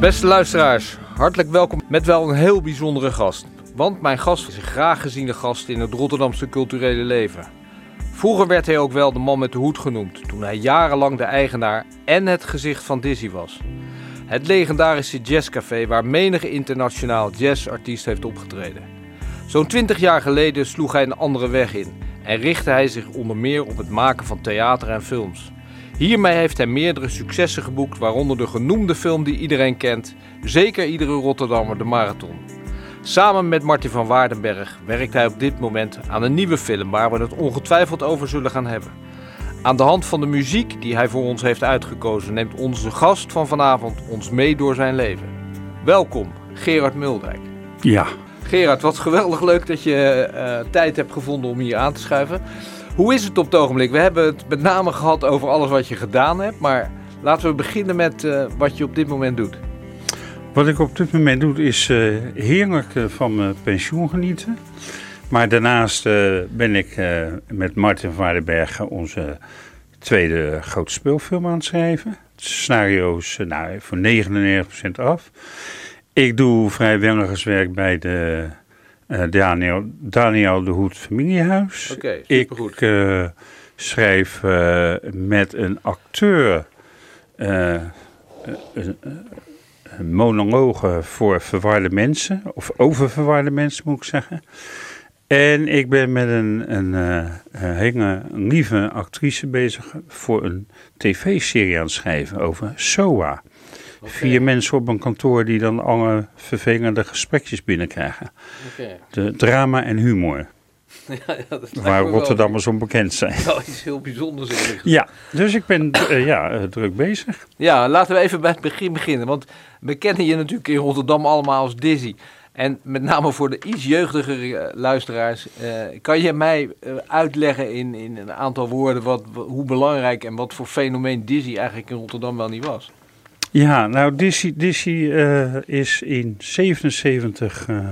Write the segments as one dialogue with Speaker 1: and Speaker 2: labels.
Speaker 1: Beste luisteraars, hartelijk welkom met wel een heel bijzondere gast. Want mijn gast is een graag geziene gast in het Rotterdamse culturele leven. Vroeger werd hij ook wel de man met de hoed genoemd, toen hij jarenlang de eigenaar en het gezicht van Dizzy was. Het legendarische jazzcafé waar menige internationaal jazzartiest heeft opgetreden. Zo'n 20 jaar geleden sloeg hij een andere weg in en richtte hij zich onder meer op het maken van theater en films. Hiermee heeft hij meerdere successen geboekt, waaronder de genoemde film die iedereen kent, zeker iedere Rotterdammer, de Marathon. Samen met Martin van Waardenberg werkt hij op dit moment aan een nieuwe film waar we het ongetwijfeld over zullen gaan hebben. Aan de hand van de muziek die hij voor ons heeft uitgekozen, neemt onze gast van vanavond ons mee door zijn leven. Welkom, Gerard Muldijk.
Speaker 2: Ja,
Speaker 1: Gerard, wat geweldig leuk dat je eh, tijd hebt gevonden om hier aan te schuiven. Hoe is het op het ogenblik? We hebben het met name gehad over alles wat je gedaan hebt, maar laten we beginnen met eh, wat je op dit moment doet.
Speaker 2: wat ik op dit moment doe is eh, heerlijk eh, van mijn pensioen genieten. Maar daarnaast ben ik met Martin van Waardenberg onze tweede grote speelfilm aan het schrijven. Het scenario is nou, voor 99% af. Ik doe vrijwilligerswerk bij de Daniel, Daniel de Hoed Familiehuis.
Speaker 1: Oké,
Speaker 2: Ik
Speaker 1: supergoed.
Speaker 2: eh, schrijf eh, met een acteur eh, eh, een- monologen voor verwarde mensen, of over verwarde mensen moet ik zeggen. En ik ben met een, een, eh, een hele lieve actrice bezig voor een tv-serie aan het schrijven over SOA. Vier mensen op een kantoor die dan alle vervelende gesprekjes binnenkrijgen.
Speaker 1: Oké.
Speaker 2: De drama en humor,
Speaker 1: Ja, ja, dat
Speaker 2: waar
Speaker 1: me wel-
Speaker 2: Rotterdammers om bekend zijn.
Speaker 1: wel iets heel bijzonders in liggen.
Speaker 2: Ja, dus ik ben eh, ja, eh, druk bezig.
Speaker 1: Ja, laten we even bij het begin beginnen. Want we kennen je natuurlijk in Rotterdam allemaal als Dizzy. En met name voor de iets jeugdigere eh, luisteraars, kan je mij uitleggen in, in een aantal woorden wat, hoe belangrijk en wat voor fenomeen Dizzy eigenlijk in Rotterdam wel niet was?
Speaker 2: Ja, nou, Dizzy, eh, is in 77 eh,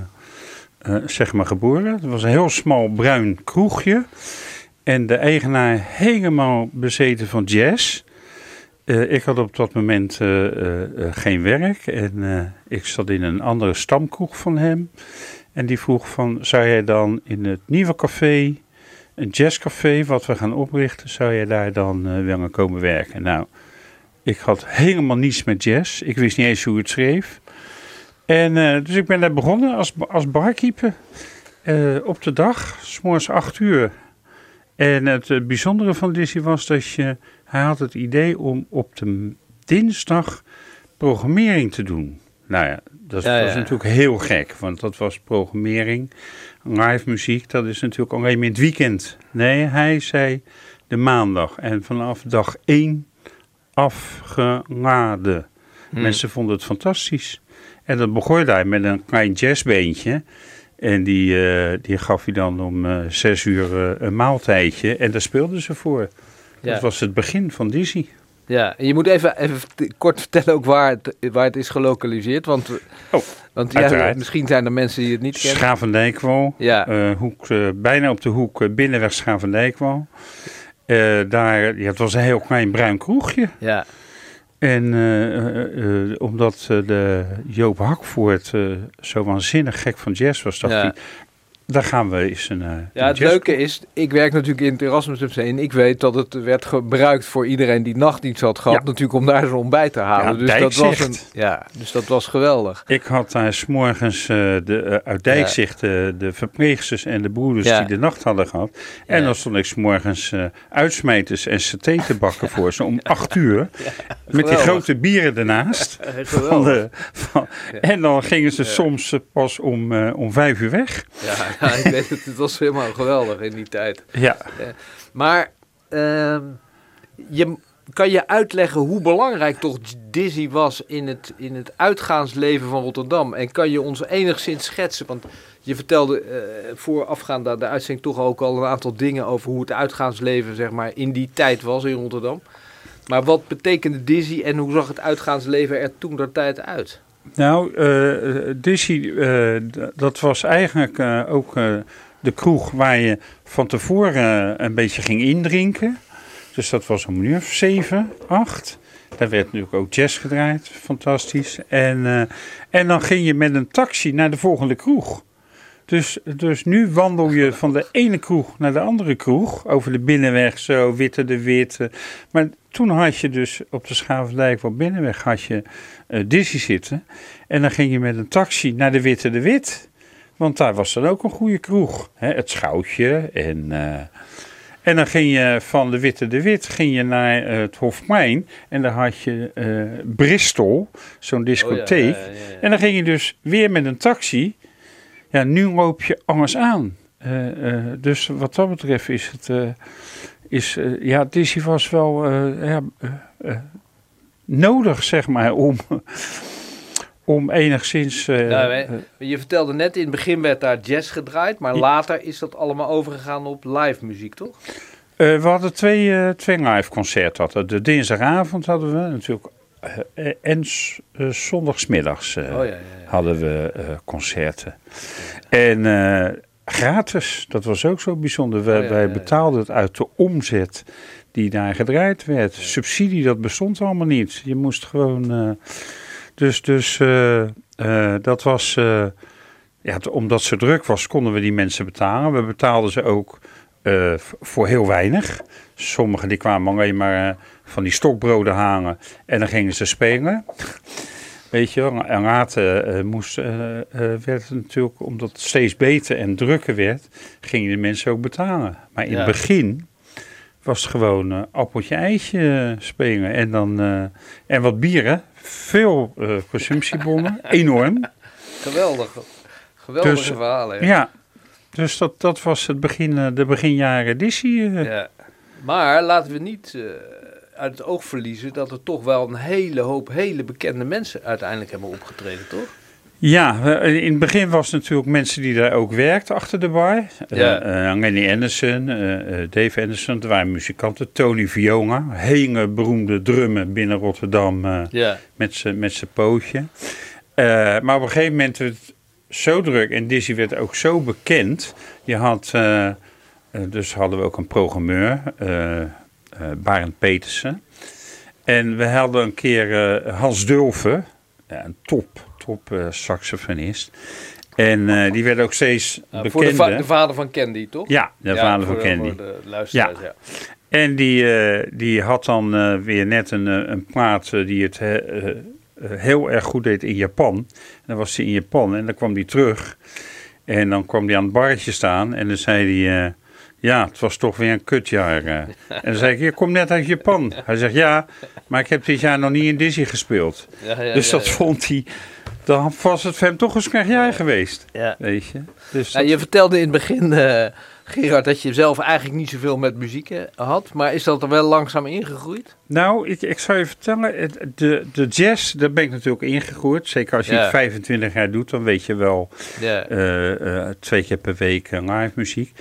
Speaker 2: eh, zeg maar geboren. Het was een heel smal bruin kroegje. En de eigenaar helemaal bezeten van jazz. Ik had op dat moment geen werk en ik zat in een andere stamkroeg van hem. En die vroeg van, zou jij dan in het nieuwe café, een jazzcafé wat we gaan oprichten, zou jij daar dan willen komen werken? Nou, ik had helemaal niets met jazz. Ik wist niet eens hoe het schreef. En eh, dus ik ben daar begonnen als, als barkeeper. eh, op de dag, s'morgens acht uur. En het eh, bijzondere van Dizzy was dat je, hij had het idee om op de dinsdag programmering te doen. Nou ja, dat
Speaker 1: Ja,
Speaker 2: was
Speaker 1: ja.
Speaker 2: natuurlijk heel gek, want dat was programmering, live muziek, dat is natuurlijk alleen maar in het weekend. Nee, hij zei de maandag en vanaf dag één afgeladen.
Speaker 1: Hm.
Speaker 2: Mensen vonden het fantastisch. En dat begon daar met een klein jazzbeentje. En die, eh, die gaf hij dan om eh, zes uur eh, een maaltijdje. En daar speelden ze voor.
Speaker 1: Ja.
Speaker 2: Dat was het begin van Dizzy.
Speaker 1: Ja, en je moet even, even kort vertellen ook waar het, waar het is gelokaliseerd. Want,
Speaker 2: Oh,
Speaker 1: want ja, misschien zijn er mensen die het niet kennen.
Speaker 2: Schavendijkwal.
Speaker 1: Ja,
Speaker 2: hoek, bijna op de hoek binnenweg Schavendijkwal. Eh daar, ja, het was een heel klein bruin kroegje.
Speaker 1: ja.
Speaker 2: En eh, eh, omdat de Joop Hakvoort zo waanzinnig gek van jazz was, dacht
Speaker 1: Ja.
Speaker 2: hij, daar gaan we eens een, eh,
Speaker 1: Ja, het leuke is, ik werk natuurlijk in het Erasmus Museum en ik weet dat het werd gebruikt voor iedereen die nachtdienst had gehad,
Speaker 2: Ja.
Speaker 1: natuurlijk om daar zijn ontbijt te halen.
Speaker 2: Ja,
Speaker 1: dus, dat was een, ja, dus dat was geweldig.
Speaker 2: Ik had daar s'morgens eh, de, eh, uit Dijkzicht de verpleegsters en de broeders die de nacht hadden gehad. En dan stond ik s'morgens uitsmijters en saté te bakken voor ze om acht uur. met die grote bieren ernaast. Van
Speaker 1: geweldig.
Speaker 2: de, van- En dan gingen ze soms pas om, om vijf uur weg.
Speaker 1: Ja, ja, ik weet het, het was helemaal geweldig in die tijd.
Speaker 2: Ja.
Speaker 1: Maar ehm, je, kan je uitleggen hoe belangrijk toch Dizzy was in het, in het uitgaansleven van Rotterdam? En kan je ons enigszins schetsen? Want je vertelde eh voorafgaand aan de uitzending toch ook al een aantal dingen over hoe het uitgaansleven zeg maar, in die tijd was in Rotterdam. Maar wat betekende Dizzy en hoe zag het uitgaansleven er toen der tijd uit?
Speaker 2: Nou, eh Dizzy, eh, dat was eigenlijk eh, ook de kroeg waar je van tevoren een beetje ging indrinken. Dus dat was om een uur of zeven, acht. Daar werd natuurlijk ook jazz gedraaid, fantastisch. En, en dan ging je met een taxi naar de volgende kroeg. Dus, dus nu wandel je van de ene kroeg naar de andere kroeg. Over de binnenweg, zo, Witte de Witte. Maar toen had je dus op de Schavendijk van Binnenweg had je uh, Dizzy zitten. En dan ging je met een taxi naar de Witte de Wit. Want daar was dan ook een goede kroeg. Hè, het Schoutje. En, uh, en dan ging je van de Witte de Wit ging je naar uh, het Hofplein. En daar had je Bristol, zo'n discotheek. Oh, ja, ja, ja, en dan ging je dus weer met een taxi ja, nu loop je anders aan. Uh, uh, dus wat dat betreft is het, uh, is, ja, Dizzy was wel ja, nodig, zeg maar, om, om enigszins...
Speaker 1: Nou, je vertelde net, in het begin werd daar jazz gedraaid, maar later is dat allemaal overgegaan op live muziek, toch?
Speaker 2: we hadden twee, twee live concerten. De dinsdagavond hadden we natuurlijk en uh, zondagsmiddags oh, ja, ja, ja. hadden we concerten. En gratis, dat was ook zo bijzonder. Wij, oh, wij betaalden het uit de omzet die daar gedraaid werd. Subsidie, dat bestond allemaal niet. Je moest gewoon... dus dus dat was... ja, omdat ze druk was, konden we die mensen betalen. We betaalden ze ook voor heel weinig. Sommigen die kwamen alleen maar van die stokbroden hangen. En dan gingen ze spelen. Weet je wel, en later uh, moest, uh, uh, werd het natuurlijk, omdat het steeds beter en drukker werd, gingen de mensen ook betalen. Maar in ja. het begin was het gewoon appeltje eitje spelen. En, dan, en wat bieren, veel consumptiebonnen, enorm.
Speaker 1: Geweldig, geweldige dus, verhalen.
Speaker 2: Ja. ja, dus dat, dat was het begin, de beginjaren editie. Ja.
Speaker 1: Maar laten we niet uit het oog verliezen dat er toch wel een hele hoop hele bekende mensen uiteindelijk hebben opgetreden, toch?
Speaker 2: Ja, in het begin was het natuurlijk mensen die daar ook werkten achter de bar. Ja. Uh, Lenny Anderson, uh, Dave Anderson, er waren muzikanten. Tony Viola, hele beroemde drummer binnen Rotterdam uh, ja. met zijn pootje. maar op een gegeven moment werd het zo druk en Dizzy werd ook zo bekend. Je had, dus hadden we ook een programmeur, Barend Petersen. En we hadden een keer uh, Hans Dulven, een top, top uh, saxofonist. En die werd ook steeds bekender. Voor
Speaker 1: de, va de, vader van Candy, toch?
Speaker 2: Ja, de vader van Candy. Voor de ja. ja. En die, die had dan weer net een, een plaat die het heel erg goed deed in Japan. En dan was hij in Japan en dan kwam hij terug. En dan kwam hij aan het barretje staan en dan zei hij... Ja, het was toch weer een kutjaar. Eh. En dan zei ik, je komt net uit Japan. Hij zegt, ja, maar ik heb dit jaar nog niet in Dizzy gespeeld. Ja, ja, dus dat vond hij, dan was het voor hem toch een slecht jaar geweest. Weet je?
Speaker 1: Dus nou, Je vertelde in het begin, uh, Gerard, dat je zelf eigenlijk niet zoveel met muziek eh, had. Maar is dat er wel langzaam ingegroeid?
Speaker 2: Nou, ik, ik zou je vertellen, de, de jazz, daar ben ik natuurlijk ingegroeid. Zeker als je het 25 jaar doet, dan weet je wel uh, twee keer per week live muziek.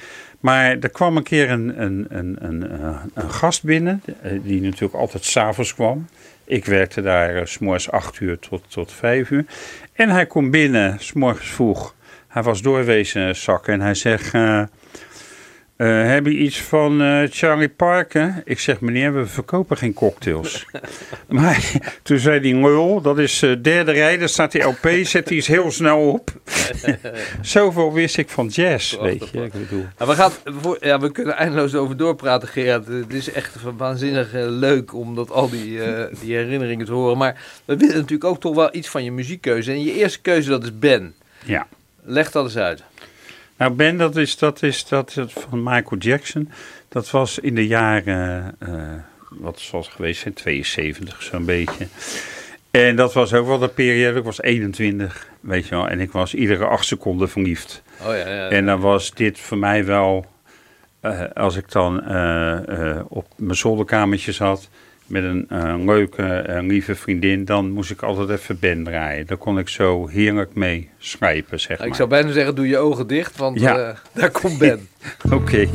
Speaker 2: Maar er kwam een keer een, een, een, een, eh, een gast binnen, eh, die natuurlijk altijd s'avonds kwam. Ik werkte daar uh, s'morgens 8 uur tot, tot 5 uur. En hij komt binnen, s'morgens vroeg. Hij was doorwezen zakken en hij zegt... uh, heb je iets van uh, Charlie Parker? Ik zeg, meneer, we verkopen geen cocktails. maar toen zei hij, lul, dat is uh, derde rij, daar staat die LP, zet die eens heel snel op. Zoveel wist ik van jazz, weet je. Ik bedoel.
Speaker 1: we, gaan, ja, we kunnen eindeloos over doorpraten, Gerard. Het is echt waanzinnig leuk om dat, al die, die herinneringen te horen. Maar we willen natuurlijk ook toch wel iets van je muziekkeuze. En je eerste keuze, dat is Ben.
Speaker 2: Ja.
Speaker 1: Leg dat eens uit.
Speaker 2: Nou, Ben, dat is, dat is dat van Michael Jackson. Dat was in de jaren, uh, wat zal geweest zijn, 72 zo'n beetje. En dat was ook wel de periode, ik was 21, weet je wel. En ik was iedere acht seconden verliefd. Oh, ja, ja, En dan was dit voor mij wel, uh, als ik dan uh, op mijn zolderkamertje zat met een uh, leuke, uh, lieve vriendin, dan moest ik altijd even Ben draaien. Daar kon ik zo heerlijk mee schrijven, zeg maar.
Speaker 1: Ik zou bijna zeggen, doe je ogen dicht, want ja. uh, daar komt Ben.
Speaker 2: Oké. Okay.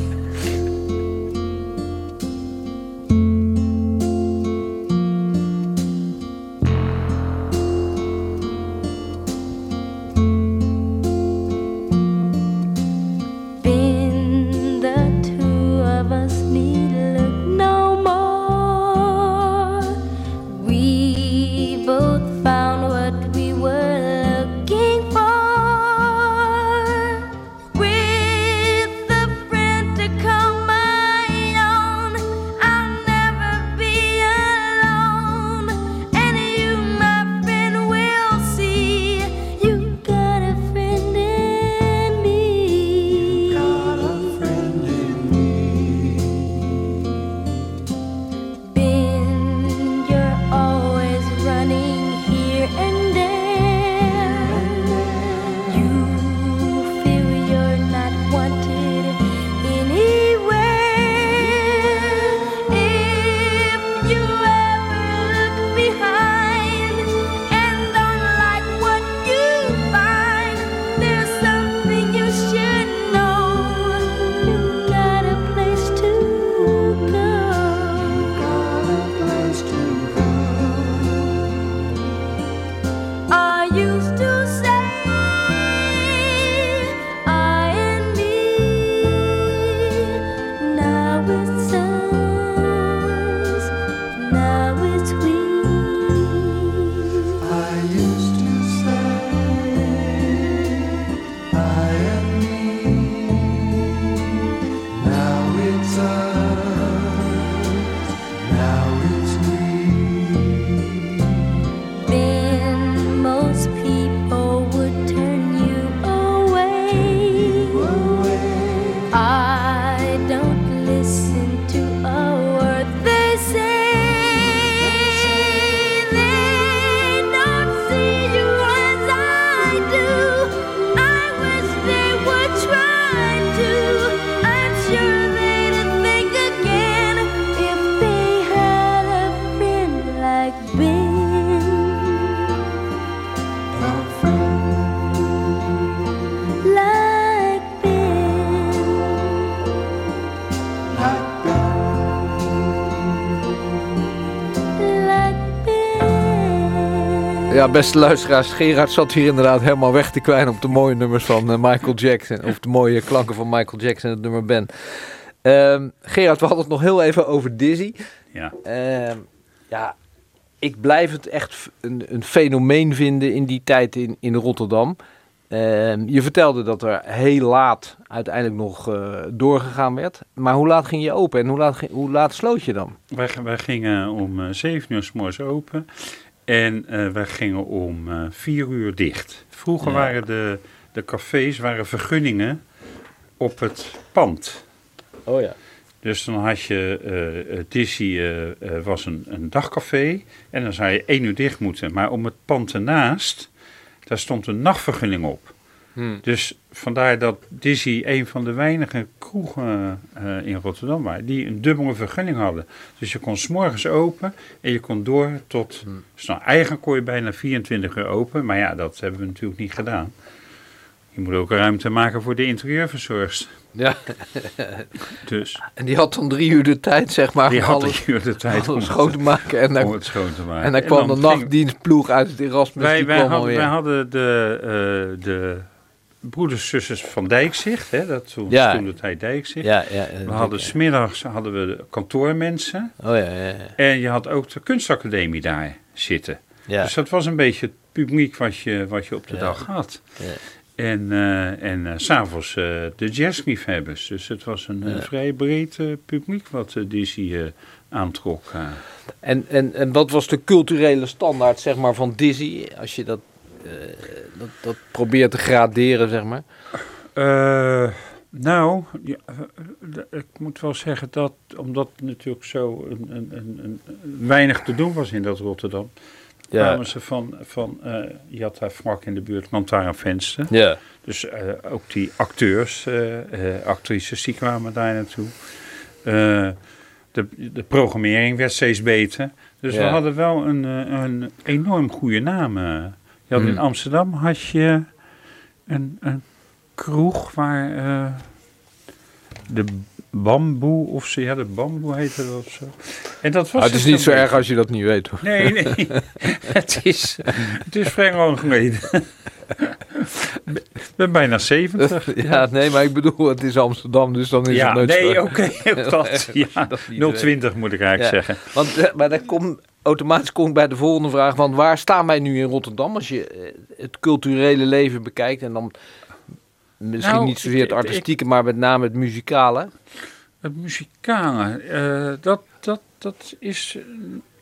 Speaker 1: Ja, beste luisteraars, Gerard zat hier inderdaad helemaal weg te kwijnen op de mooie nummers van uh, Michael Jackson. Of de mooie klanken van Michael Jackson, het nummer Ben. Uh, Gerard, we hadden het nog heel even over Dizzy.
Speaker 2: Ja.
Speaker 1: Uh, ja, ik blijf het echt een, een, fenomeen vinden in die tijd in, in Rotterdam. Ehm, je vertelde dat er heel laat uiteindelijk nog uh, doorgegaan werd. Maar hoe laat ging je open en hoe laat, hoe laat sloot je dan?
Speaker 2: Wij, wij gingen om uh, 7 uur s morgens open en uh, wij gingen om 4 uur dicht. Vroeger ja. waren de, de cafés waren vergunningen op het pand.
Speaker 1: Oh ja.
Speaker 2: Dus dan had je, uh, Dizzy uh, uh, was een, een dagcafé en dan zou je één uur dicht moeten. Maar om het pand ernaast, daar stond een nachtvergunning op.
Speaker 1: Hmm.
Speaker 2: Dus vandaar dat Dizzy een van de weinige kroegen in Rotterdam waren die een dubbele vergunning hadden. Dus je kon s'morgens open en je kon door tot,
Speaker 1: Hmm.
Speaker 2: dus nou eigenlijk kon je bijna 24 uur open. Maar ja, dat hebben we natuurlijk niet gedaan. Je moet ook ruimte maken voor de interieurverzorgster.
Speaker 1: Ja.
Speaker 2: Dus.
Speaker 1: En die had dan drie uur de tijd, zeg maar,
Speaker 2: Die
Speaker 1: om
Speaker 2: had
Speaker 1: alles,
Speaker 2: drie uur de tijd
Speaker 1: alles schoon te maken. En
Speaker 2: om
Speaker 1: dan,
Speaker 2: het schoon te maken.
Speaker 1: en dan kwam de nachtdienstploeg uit het Erasmus,
Speaker 2: Wij,
Speaker 1: die
Speaker 2: wij,
Speaker 1: kwam
Speaker 2: hadden, wij hadden de, eh, de broeders zusters van Dijkzicht, hè, dat toen,
Speaker 1: Ja.
Speaker 2: toen de tijd Dijkzicht.
Speaker 1: Ja, ja.
Speaker 2: We hadden smiddags hadden we kantoormensen
Speaker 1: Oh ja, ja, ja.
Speaker 2: en je had ook de kunstacademie daar zitten.
Speaker 1: ja.
Speaker 2: Dus dat was een beetje het publiek wat je, wat je op de dag had.
Speaker 1: Ja.
Speaker 2: En, eh en eh, s'avonds eh de jazzliefhebbers. Dus het was een vrij breed publiek wat uh, Dizzy aantrok.
Speaker 1: En, en, en wat was de culturele standaard, zeg maar, van Dizzy? Als je dat, dat, dat probeert te graderen, zeg maar.
Speaker 2: Eh, nou, ja, eh, eh, ik moet wel zeggen dat, omdat natuurlijk zo een, een, een, een- weinig te doen was in dat Rotterdam, kwamen ze van, van eh, je had daar vlak in de buurt Lantaarnvenster.
Speaker 1: Ja.
Speaker 2: Dus eh, ook die acteurs, eh, eh, actrices, die kwamen daar naartoe. Eh, de, de programmering werd steeds beter. Dus we
Speaker 1: Ja.
Speaker 2: hadden wel een, eh, een enorm goede naam. Je had in
Speaker 1: Hmm.
Speaker 2: Amsterdam had je een, een kroeg waar eh, de bamboe of zo, ja, de bamboe heette dat of zo. En dat was
Speaker 1: Maar het is
Speaker 2: het
Speaker 1: niet zo erg als je dat niet weet, hoor.
Speaker 2: Nee, nee. het, is, het is vrij lang geleden. Ik ben bijna 70.
Speaker 1: Ja, nee, maar ik bedoel, het is Amsterdam, dus dan is
Speaker 2: Ja,
Speaker 1: het nooit
Speaker 2: nee,
Speaker 1: zo.
Speaker 2: oké. dat. Ja,
Speaker 1: Dat niet weet.
Speaker 2: 020 moet ik eigenlijk
Speaker 1: Ja.
Speaker 2: zeggen.
Speaker 1: Want, eh, maar dan kom, automatisch kom ik bij de volgende vraag. Want waar staan wij nu in Rotterdam als je eh, het culturele leven bekijkt? En dan misschien
Speaker 2: Nou,
Speaker 1: niet zozeer het
Speaker 2: ik-
Speaker 1: artistieke, maar met name het muzikale.
Speaker 2: Het muzikale, eh, dat, dat, dat is... eh,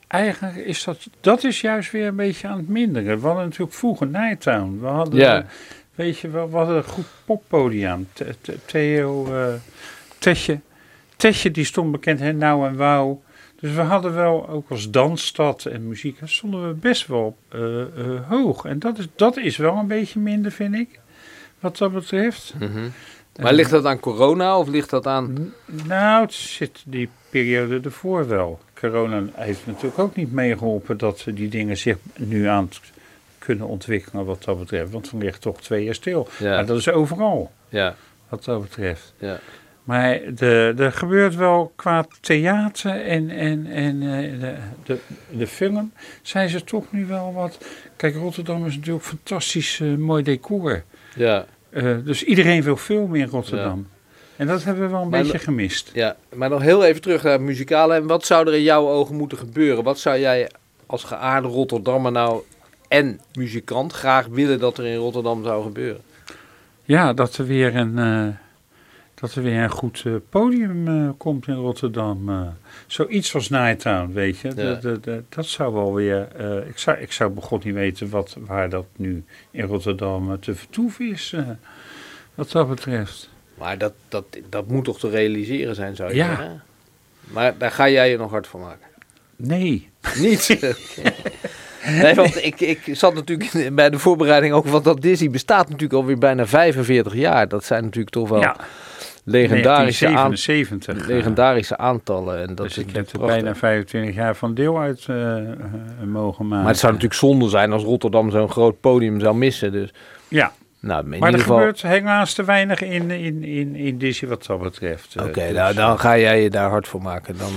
Speaker 2: Eigenlijk is dat, dat is juist weer een beetje aan het minderen. We hadden natuurlijk vroeger Nighttown. We hadden,
Speaker 1: Ja.
Speaker 2: weet je wel, we hadden een goed poppodium. Th- Th- Theo, Tetje, Tetje die stond bekend, hè, Nou en Wauw. Dus we hadden wel, ook als dansstad en muziek, stonden we best wel eh, eh, hoog. En dat is, dat is wel een beetje minder, vind ik, wat dat betreft.
Speaker 1: Maar ligt dat aan corona of ligt dat aan...
Speaker 2: Nou, het zit die periode ervoor wel. Corona heeft natuurlijk ook niet meegeholpen dat die dingen zich nu aan het kunnen ontwikkelen wat dat betreft. Want we liggen toch twee jaar stil.
Speaker 1: Ja.
Speaker 2: Maar dat is overal
Speaker 1: Ja,
Speaker 2: wat dat betreft.
Speaker 1: ja.
Speaker 2: Maar de, er gebeurt wel qua theater en, en, en eh, de, de, de film zijn ze toch nu wel wat... Kijk, Rotterdam is natuurlijk een fantastisch eh, mooi decor.
Speaker 1: ja.
Speaker 2: Eh, dus iedereen wil filmen in Rotterdam. En dat hebben we wel een
Speaker 1: Maar
Speaker 2: beetje gemist.
Speaker 1: Ja, maar nog heel even terug naar het muzikale. En wat zou er in jouw ogen moeten gebeuren? Wat zou jij als geaarde Rotterdammer nou en muzikant graag willen dat er in Rotterdam zou gebeuren?
Speaker 2: Ja, dat er weer een, dat er weer een goed eh, podium eh, komt in Rotterdam. eh. zoiets als Nighttown, weet je.
Speaker 1: Ja.
Speaker 2: Dat, zou wel weer... ik, zou, ik zou begot niet weten wat, waar dat nu in Rotterdam te vertoeven is. wat dat betreft.
Speaker 1: Maar dat, dat, dat moet toch te realiseren zijn, zou je
Speaker 2: Ja.
Speaker 1: zeggen? Maar daar ga jij je nog hard voor maken.
Speaker 2: Nee.
Speaker 1: Niet? nee, want ik, ik zat natuurlijk bij de voorbereiding ook, want dat Disney bestaat natuurlijk alweer bijna 45 jaar. Dat zijn natuurlijk toch wel
Speaker 2: ja,
Speaker 1: legendarische, aan,
Speaker 2: 1977.
Speaker 1: legendarische aantallen. En dat
Speaker 2: dus ik heb er
Speaker 1: prachtig.
Speaker 2: bijna 25 jaar van deel uit eh, eh, mogen maken.
Speaker 1: Maar het zou natuurlijk zonde zijn als Rotterdam zo'n groot podium zou missen. Dus
Speaker 2: Ja,
Speaker 1: Nou, in
Speaker 2: Maar
Speaker 1: ieder
Speaker 2: er
Speaker 1: geval...
Speaker 2: gebeurt helaas te weinig in, in, in, in Disney wat dat betreft. eh,
Speaker 1: Oké,
Speaker 2: dus,
Speaker 1: nou, dan ga jij je daar hard voor maken. Dan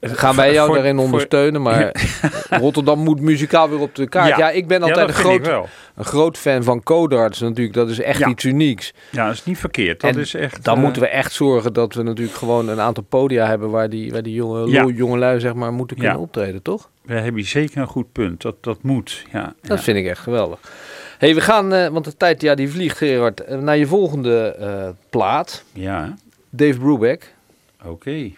Speaker 1: eh, gaan wij jou
Speaker 2: voor-
Speaker 1: daarin
Speaker 2: voor-
Speaker 1: ondersteunen. Maar Rotterdam moet muzikaal weer op de kaart. Ja, ik ben altijd een, groot, een groot fan van Codarts natuurlijk. Dat is echt
Speaker 2: Ja.
Speaker 1: iets unieks.
Speaker 2: Ja, dat is niet verkeerd. Dat
Speaker 1: En
Speaker 2: is echt,
Speaker 1: Dan
Speaker 2: eh,
Speaker 1: moeten we echt zorgen dat we natuurlijk gewoon een aantal podia hebben... waar die, waar die jonge,
Speaker 2: Ja.
Speaker 1: jongelui zeg maar, moeten kunnen
Speaker 2: Ja.
Speaker 1: optreden, toch?
Speaker 2: Daar heb je zeker een goed punt. Dat, dat moet. Ja,
Speaker 1: Dat
Speaker 2: ja.
Speaker 1: vind ik echt geweldig. Hey, we gaan, eh, want de tijd ja, die vliegt, Gerard, eh, naar je volgende eh, plaat.
Speaker 2: ja
Speaker 1: Dave Brubeck.
Speaker 2: oké.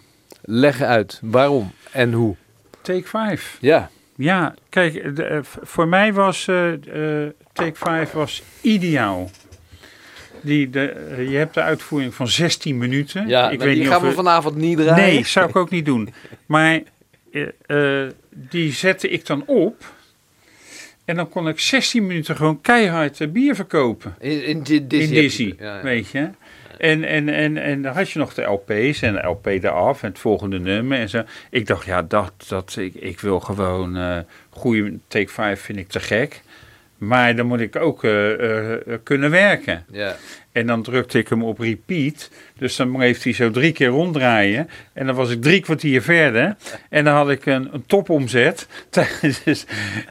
Speaker 1: Leg uit waarom en hoe.
Speaker 2: Take 5.
Speaker 1: Ja,
Speaker 2: Ja, kijk, de, voor mij was Take 5 was ideaal. Die, de, je hebt de uitvoering van 16 minuten.
Speaker 1: ja
Speaker 2: ik weet
Speaker 1: die
Speaker 2: niet
Speaker 1: gaan
Speaker 2: of
Speaker 1: we vanavond niet draaien.
Speaker 2: Nee, zou ik ook niet doen. Maar die zette ik dan op. En dan kon ik 16 minuten gewoon keihard eh, bier verkopen.
Speaker 1: In, in,
Speaker 2: in Dizzy,
Speaker 1: Ja, ja.
Speaker 2: weet je. En, en, en, en dan had je nog de LP's en de LP eraf en het volgende nummer en zo. Ik dacht, ja, dat, dat, ik, ik wil gewoon eh goede Take 5 vind ik te gek. Maar dan moet ik ook eh, kunnen werken.
Speaker 1: Ja.
Speaker 2: En dan drukte ik hem op repeat. Dus dan bleef hij zo drie keer ronddraaien. En dan was ik drie kwartier verder. En dan had ik een, een topomzet.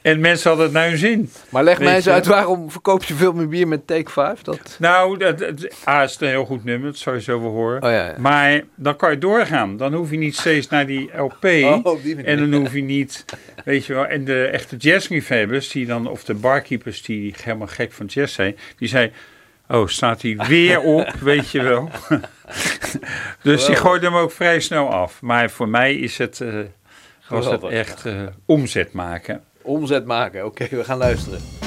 Speaker 2: En mensen hadden het naar hun zin.
Speaker 1: Maar leg mij eens uit waarom verkoop je veel meer bier met Take 5? Dat...
Speaker 2: Nou, dat, is een heel goed nummer. Dat zou je zo wel horen.
Speaker 1: Oh ja, ja.
Speaker 2: Maar dan kan je doorgaan. Dan hoef je niet steeds naar die LP.
Speaker 1: Oh, die
Speaker 2: en dan hoef je niet, weet je wel. En de echte jazzliefhebbers, die dan, of de barkeepers die helemaal gek van jazz zijn, die zei. Oh, staat hij weer op, weet je wel. dus die gooide hem ook vrij snel af. Maar voor mij is het, eh, was het echt eh, omzet maken.
Speaker 1: Omzet maken. Oké, we gaan luisteren.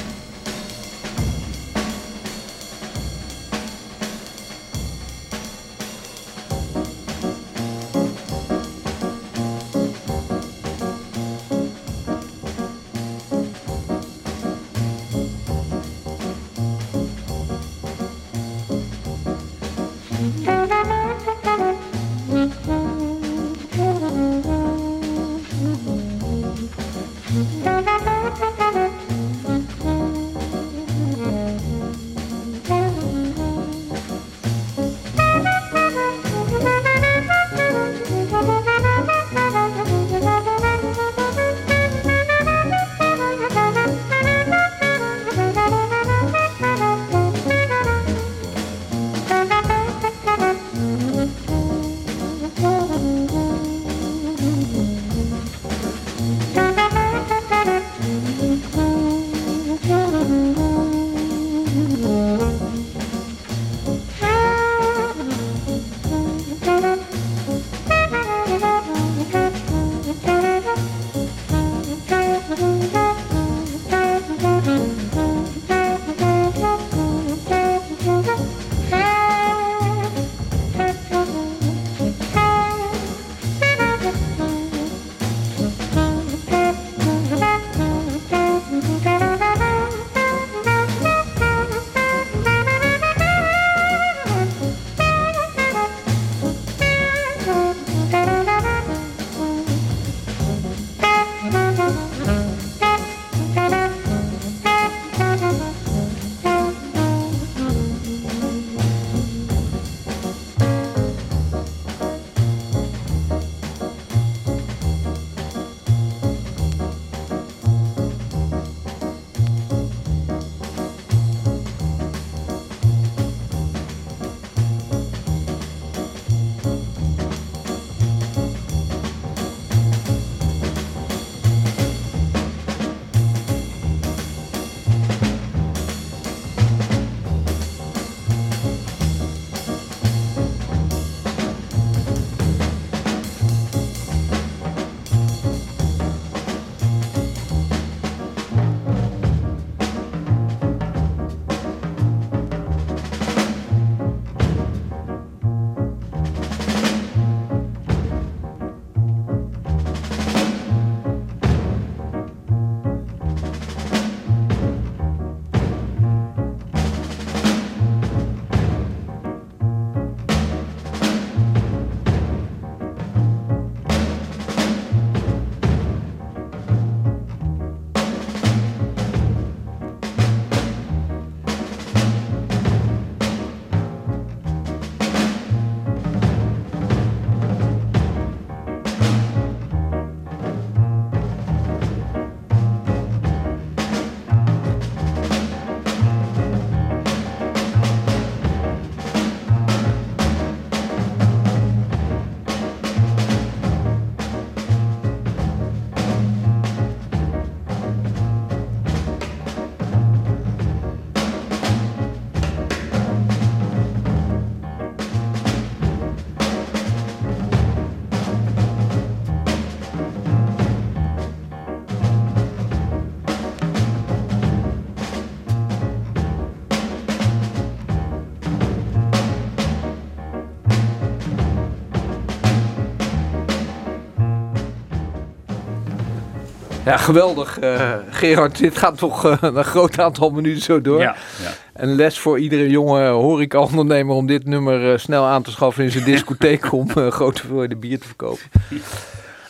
Speaker 1: Ja, geweldig. Uh, Gerard, dit gaat toch uh, een groot aantal minuten zo door.
Speaker 2: Ja, ja.
Speaker 1: Een les voor iedere jonge horeca-ondernemer om dit nummer uh, snel aan te schaffen in zijn discotheek om grote hoeveelheden bier te verkopen.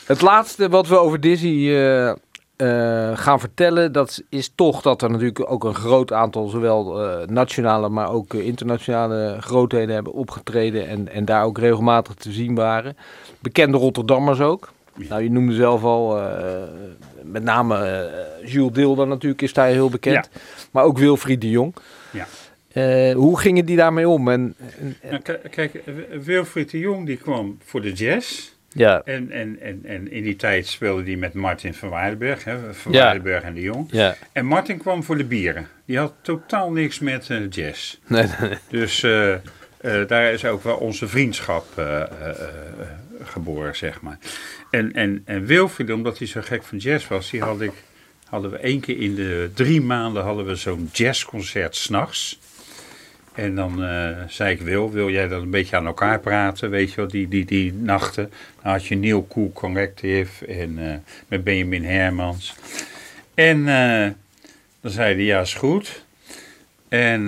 Speaker 1: Het laatste wat we over Dizzy gaan vertellen, dat is toch dat er natuurlijk ook een groot aantal zowel nationale, maar ook internationale grootheden hebben opgetreden en, en daar ook regelmatig te zien waren. Bekende Rotterdammers ook. Nou, je noemde zelf al, uh, met name uh, Jules Dilder natuurlijk is daar heel bekend. Ja. Maar ook Wilfried de Jong.
Speaker 2: Ja.
Speaker 1: Uh, hoe gingen die daarmee om? En, en,
Speaker 2: nou, kijk, Wilfried de Jong die kwam voor de jazz.
Speaker 1: Ja.
Speaker 2: En, en, en, en in die tijd speelde hij met Martin van Waardenberg, hè, van ja. Waardenberg en de Jong.
Speaker 1: Ja.
Speaker 2: En Martin kwam voor de bieren. Die had totaal niks met jazz.
Speaker 1: Nee, nee.
Speaker 2: Dus daar is ook wel onze vriendschap geboren, zeg maar. En, en, en Wilfried, omdat hij zo gek van jazz was, die had ik, hadden we één keer in de drie maanden hadden we zo'n jazzconcert s'nachts. En dan uh, zei ik, Wil, wil jij dat een beetje aan elkaar praten, weet je wel, die, die, die nachten. Dan had je Neil Cool Collective en uh, met Benjamin Hermans. En uh, dan zei hij, ja, is goed. En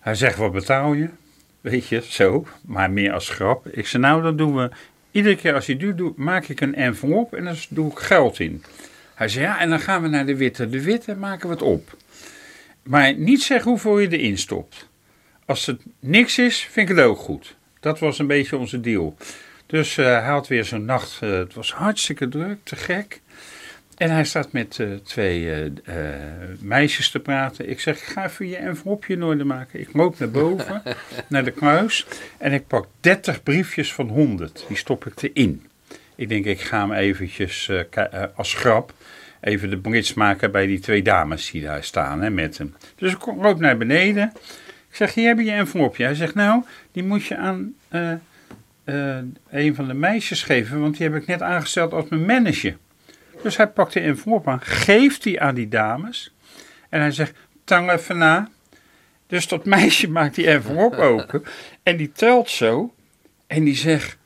Speaker 2: hij zegt, wat betaal je? Weet je, zo, maar meer als grap. Ik zei, nou, dan doen we Iedere keer als je dit doet, maak ik een envelop en dan doe ik geld in. Hij zei, ja, en dan gaan we naar de witte. De witte maken we het op. Maar niet zeggen hoeveel je erin stopt. Als het niks is, vind ik het ook goed. Dat was een beetje onze deal. Dus uh, hij had weer zo'n nacht, uh, het was hartstikke druk, te gek. En hij staat met uh, twee uh, uh, meisjes te praten. Ik zeg, ga even je envelopje in orde maken. Ik loop naar boven, naar de kluis. En ik pak 30 briefjes van 100. Die stop ik erin. Ik denk, ik ga hem eventjes als grap even de brits maken bij die twee dames die daar staan hè, met hem. Dus ik loop naar beneden. Ik zeg, hier heb je je envelopje. Hij zegt, nou, die moet je aan een van de meisjes geven. Want die heb ik net aangesteld als mijn manager. Dus hij pakt de envelop aan, geeft die aan die dames. En hij zegt, tang even na. Dus dat meisje maakt die envelop open. En die telt zo. En die zegt,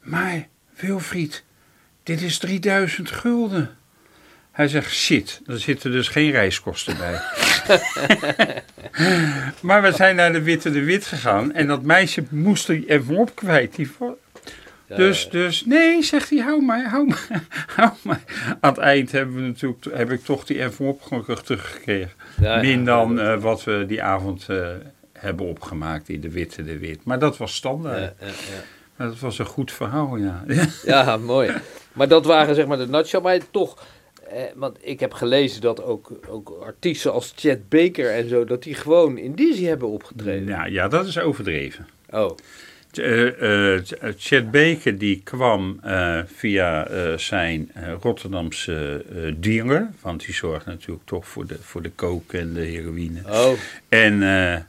Speaker 2: maar Wilfried, dit is 3000 gulden. Hij zegt, shit, er zitten dus geen reiskosten bij. maar we zijn naar de Witte de Wit gegaan en dat meisje moest die envelop kwijt. Die dus, dus, nee, zegt hij, hou maar, hou maar, hou. Aan het eind hebben we natuurlijk, heb ik toch die envelop gelukkig teruggekregen. Ja, Min dan uh, wat we die avond uh, hebben opgemaakt in de Witte de Wit. Maar dat was standaard. Maar dat was een goed verhaal, ja.
Speaker 1: ja, mooi. Maar dat waren zeg maar de nutshell, maar toch... Eh, want ik heb gelezen dat ook, ook artiesten als Chet Baker en zo, dat die gewoon in Dizzy hebben opgetreden.
Speaker 2: Ja, ja dat is overdreven.
Speaker 1: Oh.
Speaker 2: Uh, uh, Chet Baker die kwam via zijn Rotterdamse dealer, want die zorgt natuurlijk toch voor de, voor de coke en de heroïne.
Speaker 1: Oh.
Speaker 2: En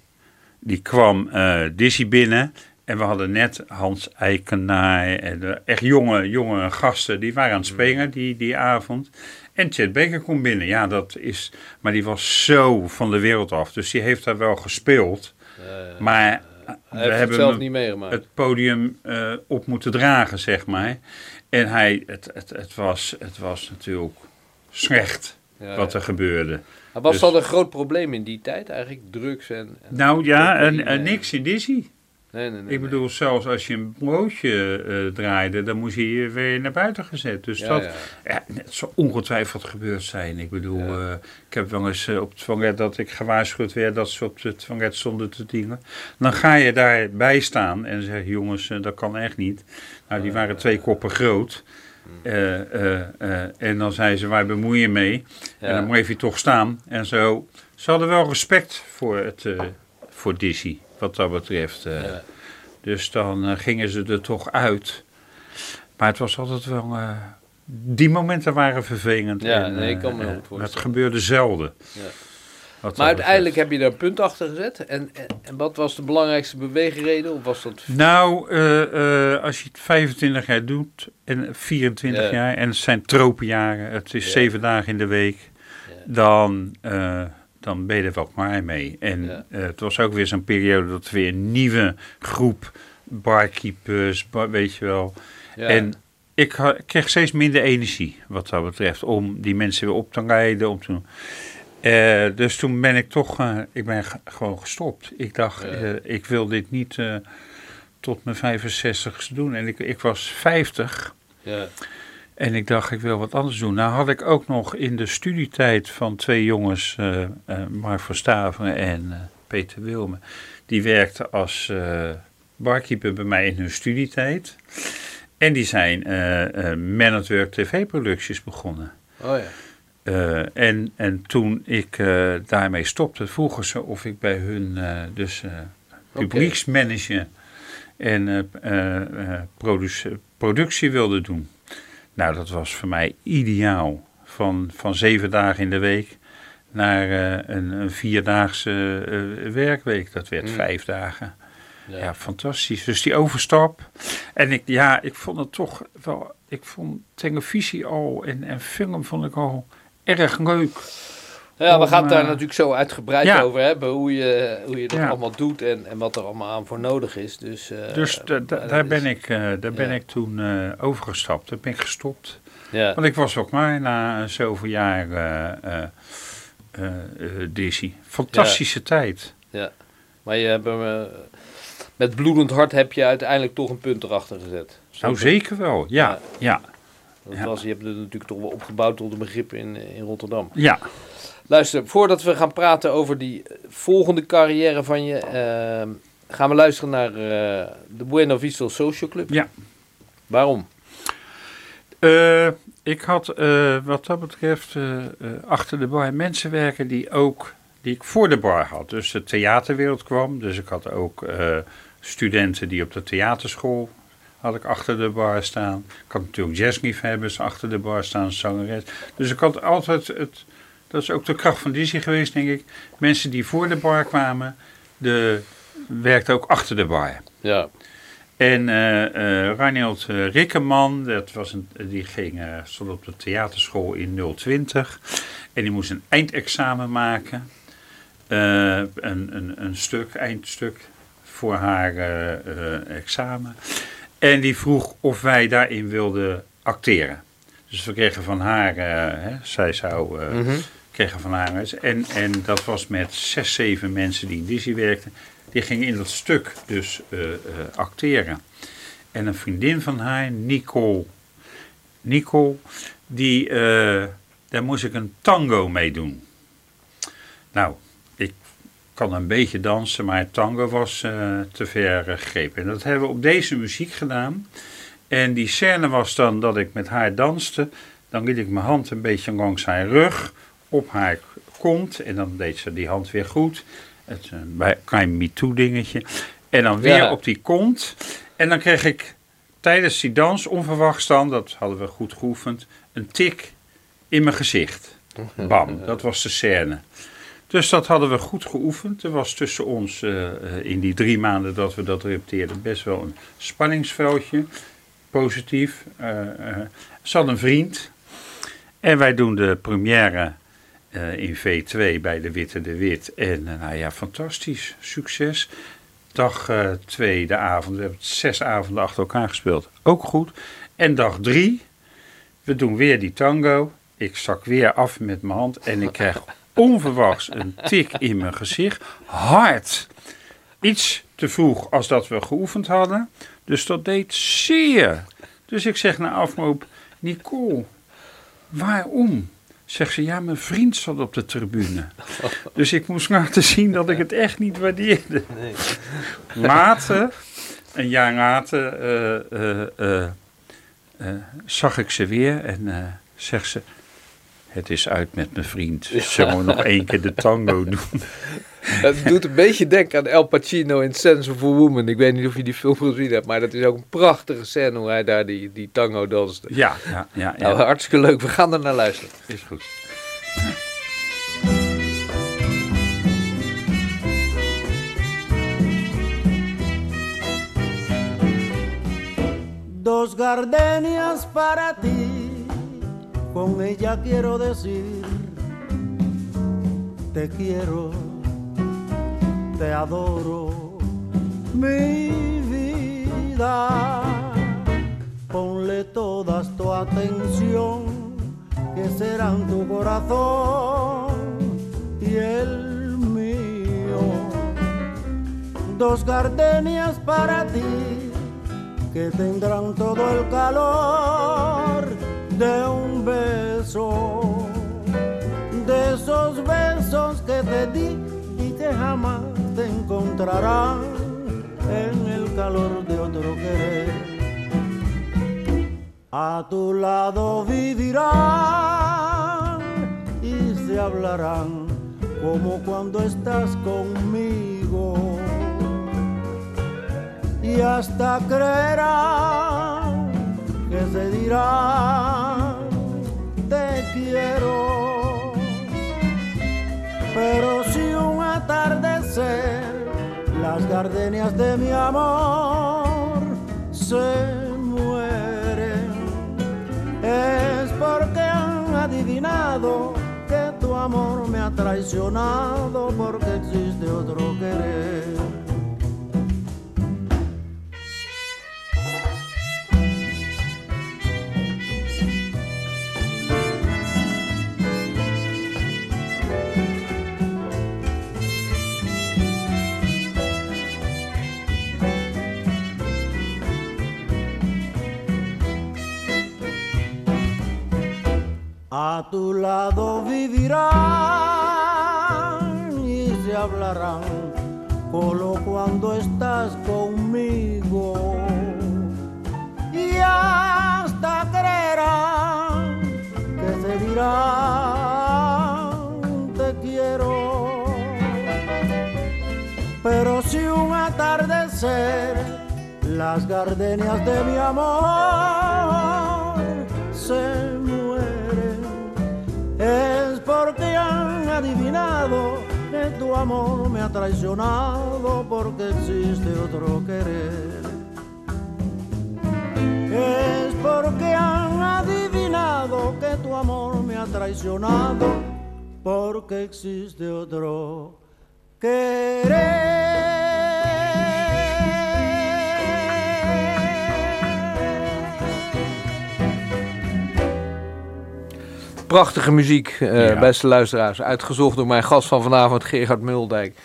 Speaker 2: die kwam Dizzy binnen en we hadden net Hans Eikenaar en echt jonge, jonge gasten, die waren aan het spelen die, die avond. En Chet Baker komt binnen, ja dat is, maar die was zo van de wereld af, dus die heeft daar wel gespeeld. maar
Speaker 1: hij heeft het zelf niet meegemaakt.
Speaker 2: Het podium uh, op moeten dragen, zeg maar. En hij, het, het, het, was, het was natuurlijk slecht ja, wat er ja. gebeurde.
Speaker 1: Maar was dus, dat een groot probleem in die tijd eigenlijk? Drugs en... en
Speaker 2: nou ja, en, en niks in Dizzy.
Speaker 1: Nee, nee, nee,
Speaker 2: ik bedoel, zelfs als je een broodje uh, draaide, dan moest je weer naar buiten gezet. Dus
Speaker 1: ja,
Speaker 2: dat
Speaker 1: ja.
Speaker 2: Zou ongetwijfeld gebeurd zijn. Ik bedoel, uh, ik heb wel eens uh, op het toilet dat ik gewaarschuwd werd dat ze op het toilet stonden te dingen. Dan ga je daarbij staan en zeg jongens, dat kan echt niet. Nou, die waren twee koppen groot. en dan zei ze, waar bemoei je mee? En dan bleef je toch staan. En zo, ze hadden wel respect voor, het, voor Dizzy wat dat betreft. Ja. Dus dan uh, gingen ze er toch uit. Maar het was altijd wel. Uh, die momenten waren vervelend.
Speaker 1: Ja, en, nee, ik kan me uh,
Speaker 2: Het gebeurde zelden.
Speaker 1: Ja. Maar uiteindelijk heb je er een punt achter gezet. En, en, en, wat was de belangrijkste beweegreden? Of was dat...
Speaker 2: Nou, als je het 25 jaar doet en 24 ja. jaar, en het zijn tropenjaren, het is ja. zeven dagen in de week, dan dan ben je er wel klaar mee. En ja. uh, het was ook weer zo'n periode dat weer een nieuwe groep barkeepers, bar, weet je wel.
Speaker 1: Ja.
Speaker 2: En ik ha- kreeg steeds minder energie wat dat betreft. Om die mensen weer op te rijden. Om te, Eh, dus toen ben ik toch, eh, ik ben gewoon gestopt. Ik dacht, eh, ik wil dit niet eh, tot mijn 65ste doen. En ik, ik was 50
Speaker 1: Ja.
Speaker 2: En ik dacht, ik wil wat anders doen. Nou had ik ook nog in de studietijd van twee jongens, eh eh, Mark van Staveren en eh, Peter Wilme. Die werkten als barkeeper bij mij in hun studietijd. En die zijn Man at Work tv-producties begonnen.
Speaker 1: Oh ja.
Speaker 2: En, en toen ik daarmee stopte, vroegen ze of ik bij hun dus publieksmanager en productie wilde doen. Nou, dat was voor mij ideaal. Van, van zeven dagen in de week naar eh, een, een vierdaagse eh, werkweek. Dat werd
Speaker 1: Mm.
Speaker 2: vijf dagen.
Speaker 1: Ja.
Speaker 2: Ja, fantastisch. Dus die overstap. En ik, ja, ik vond het toch wel. Ik vond televisie al en, en film vond ik al erg leuk.
Speaker 1: Ja, we gaan het daar
Speaker 2: eh,
Speaker 1: natuurlijk zo uitgebreid
Speaker 2: ja.
Speaker 1: over hebben. Hoe je, hoe je dat
Speaker 2: Ja.
Speaker 1: allemaal doet en, en wat er allemaal aan voor nodig is. Dus, eh,
Speaker 2: Dus
Speaker 1: maar
Speaker 2: daar ben ik, eh, daar ben
Speaker 1: ja.
Speaker 2: ik toen eh, overgestapt. Daar ben ik gestopt.
Speaker 1: Ja.
Speaker 2: Want ik was ook maar na zoveel jaar eh eh eh, eh, Dizzy. Fantastische tijd.
Speaker 1: Maar je hebt hem, eh, met bloedend hart heb je uiteindelijk toch een punt erachter gezet.
Speaker 2: Nou, zeker wel. Ja,
Speaker 1: Ja.
Speaker 2: ja,
Speaker 1: Dat
Speaker 2: Ja.
Speaker 1: was, je hebt het natuurlijk toch wel opgebouwd tot een begrip in, in Rotterdam.
Speaker 2: ja.
Speaker 1: Luister, voordat we gaan praten over die volgende carrière van je, eh, gaan we luisteren naar eh, de Buena Vista Social Club.
Speaker 2: Ja.
Speaker 1: Waarom?
Speaker 2: Eh, ik had eh, wat dat betreft achter de bar mensen werken die ook die ik voor de bar had. Dus de theaterwereld kwam. Dus ik had ook studenten die op de theaterschool had ik achter de bar staan. Ik had natuurlijk jazzliefhebbers achter de bar staan, zangeres. Dus ik had altijd het. Dat is ook de kracht van Dizzy geweest, denk ik. Mensen die voor de bar kwamen, de, werkten ook achter de bar.
Speaker 1: Ja.
Speaker 2: En Reinhold eh, Rikkeman, dat was een, die ging, stond op de theaterschool in 020. En die moest een eindexamen maken. Een, een, een stuk, eindstuk voor haar examen. En die vroeg of wij daarin wilden acteren. Dus we kregen van haar, hè, zij zou
Speaker 1: Mhm.
Speaker 2: Kregen van. En, en dat was met zes, zeven mensen die in Disney werkten. Die gingen in dat stuk dus eh, eh, acteren. En een vriendin van haar, Nicole, Nicole die, eh, daar moest ik een tango mee doen. Nou, ik kan een beetje dansen, maar tango was te ver gegrepen. En dat hebben we op deze muziek gedaan. En die scène was dan dat ik met haar danste. Dan liet ik mijn hand een beetje langs haar rug, op haar kont. En dan deed ze die hand weer goed. Het is een klein MeToo dingetje. En dan weer
Speaker 1: Ja.
Speaker 2: op die kont. En dan kreeg ik tijdens die dans onverwachts dan, dat hadden we goed geoefend, een tik in mijn gezicht. Bam, dat was de scène. Dus dat hadden we goed geoefend. Er was tussen ons eh, eh, in die drie maanden dat we dat repeteerden best wel een spanningsveldje. Positief. Eh, ze had een vriend. En wij doen de première in V2 bij de Witte de Wit. En eh, nou ja, fantastisch. Succes. Dag eh, twee, de avond. We hebben zes avonden achter elkaar gespeeld. Ook goed. En dag drie, we doen weer die tango. Ik zak weer af met mijn hand en ik krijg onverwachts een tik in mijn gezicht. Hard. Iets te vroeg als dat we geoefend hadden. Dus dat deed zeer. Dus ik zeg na afloop, Nicole, waarom? Zegt ze, ja, mijn vriend zat op de tribune. Dus ik moest laten zien dat ik het echt niet waardeerde.
Speaker 1: Nee.
Speaker 2: Later, een jaar later, eh, eh, eh, zag ik ze weer en zegt ze... Het is uit met mijn vriend. Zullen we nog één keer de tango doen?
Speaker 1: Het doet een beetje denken aan El Pacino in Sense of a Woman. Ik weet niet of je die film gezien hebt, maar dat is ook een prachtige scène hoe hij daar die, die tango danste.
Speaker 2: Ja, ja, ja. ja.
Speaker 1: Nou, hartstikke leuk. We gaan er naar luisteren.
Speaker 2: is goed.
Speaker 3: Dos gardenias para ti, con ella quiero decir, te quiero, te adoro, mi vida. ponle todas tu atención, que serán tu corazón y el mío. Dos gardenias para ti, que tendrán todo el calor de un beso, de esos besos que te di y que jamás te encontrarán en el calor de otro querer a tu lado vivirán y se hablarán como cuando estás conmigo. Y hasta creerán que se dirán Pero si un atardecer las gardenias de mi amor se es porque han adivinado que tu amor me ha traicionado porque existe otro querer. A tu lado vivirán y se hablarán solo cuando estás conmigo. Y hasta creerán que se dirán te quiero. Pero si un atardecer las gardenias de mi amor se es porque han adivinado que tu amor me ha traicionado porque existe otro querer. Es porque han adivinado que tu amor me ha traicionado porque existe otro querer.
Speaker 1: Prachtige muziek, uh, beste luisteraars. Uitgezocht door mijn gast van vanavond, Gerard Muldijk.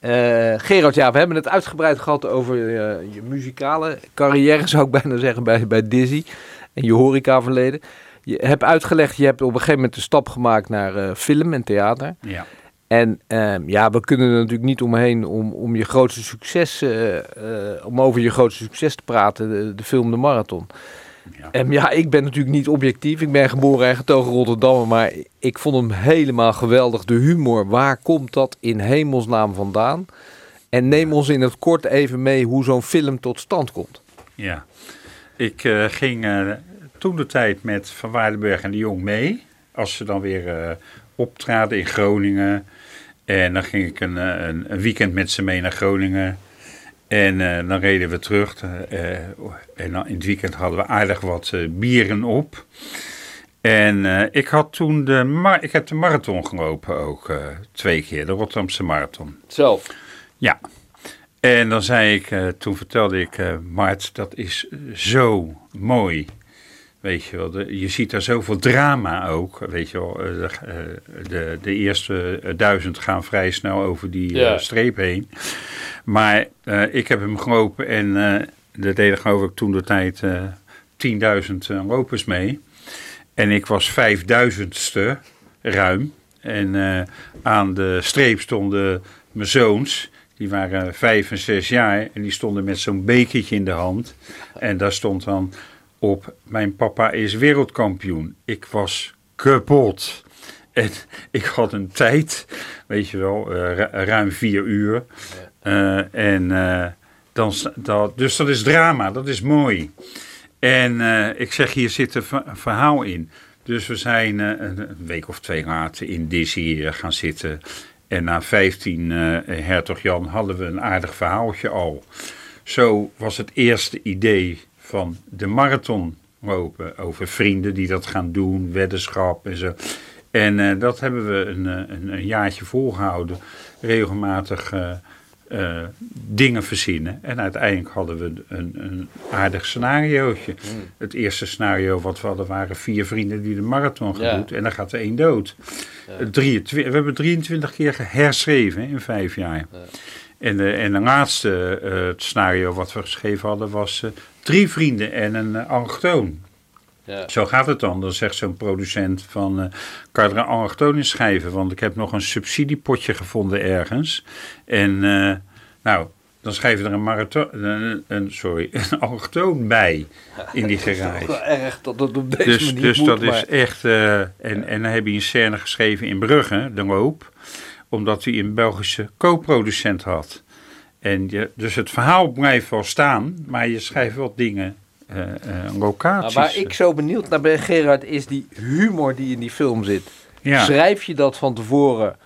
Speaker 1: Uh, Gerard, ja, we hebben het uitgebreid gehad over uh, je muzikale carrière, zou ik bijna zeggen, bij, bij Dizzy. En je horecaverleden. Je hebt uitgelegd, je hebt op een gegeven moment de stap gemaakt naar film en theater.
Speaker 2: Ja.
Speaker 1: En ehm, ja, we kunnen er natuurlijk niet omheen om, om je grootste succes, om over je grootste succes te praten, de, de film De Marathon. Ja. En ja, ik ben natuurlijk niet objectief. Ik ben geboren en getogen Rotterdam, maar ik vond hem helemaal geweldig. De humor, waar komt dat in hemelsnaam vandaan? En neem ons in het kort even mee hoe zo'n film tot stand komt.
Speaker 2: Ja, ik uh, ging uh, toen de tijd met Van Waardenberg en de Jong mee. Als ze dan weer uh, optraden in Groningen. En dan ging ik een, een, een weekend met ze mee naar Groningen. En uh, dan reden we terug. Uh, en dan in het weekend hadden we aardig wat uh, bieren op. En ik had toen de, ik heb de marathon gelopen ook twee keer, de Rotterdamse marathon.
Speaker 1: Zelf?
Speaker 2: Ja. En dan zei ik, toen vertelde ik, Mart, dat is zo mooi. Weet je wel, de, je ziet daar zoveel drama ook. Weet je wel, de, de, de eerste duizend gaan vrij snel over die ja. streep heen. Maar uh, ik heb hem gelopen en uh, er deden geloof ik toen de tijd uh, eh, 10.000 lopers mee. En ik was 5000ste ruim. En aan de streep stonden mijn zoons. Die waren vijf en zes jaar en die stonden met zo'n bekertje in de hand. En daar stond dan op, mijn papa is wereldkampioen. Ik was kapot. En ik had een tijd, weet je wel, ruim vier uur. Uh, en uh, dan, dat, dus dat is drama, dat is mooi. En uh, ik zeg, hier zit een verhaal in. Dus we zijn een week of twee later in Dizzy gaan zitten. En na 15 Hertog Jan hadden we een aardig verhaaltje al. Zo was het eerste idee van de marathon lopen. Over vrienden die dat gaan doen, weddenschap en zo. En dat hebben we een, een, een jaartje volgehouden. Regelmatig eh, dingen verzinnen. En uiteindelijk hadden we een, een aardig scenariootje.
Speaker 1: Hmm.
Speaker 2: Het eerste scenario wat we hadden waren vier vrienden die de marathon
Speaker 1: Ja.
Speaker 2: gedoet. En dan gaat er één dood. Eh, 23 we hebben 23 keer herschreven hè, in vijf jaar. En, de, en de laatste eh, het scenario wat we geschreven hadden was eh, drie vrienden en een uh, allochtoon.
Speaker 1: Ja.
Speaker 2: Zo gaat het dan. Dan zegt zo'n producent van, eh, kan je er een allochtoon in schrijven? Want ik heb nog een subsidiepotje gevonden ergens. En eh, nou, dan schrijf je er een marathon, een, een, sorry, een allochtoon bij in die
Speaker 1: Het is
Speaker 2: garage.
Speaker 1: wel erg dat het op deze
Speaker 2: Dus,
Speaker 1: manier
Speaker 2: dus
Speaker 1: moet,
Speaker 2: dat
Speaker 1: maar-
Speaker 2: is echt. eh, en, en dan heb je een scène geschreven in Brugge, de loop, omdat hij een Belgische co-producent had. En je, dus het verhaal blijft wel staan, maar je schrijft wel dingen, eh eh,
Speaker 1: Maar
Speaker 2: locaties.
Speaker 1: waar ik zo benieuwd naar ben, Gerard, is die humor die in die film zit.
Speaker 2: ja.
Speaker 1: Schrijf je dat van tevoren,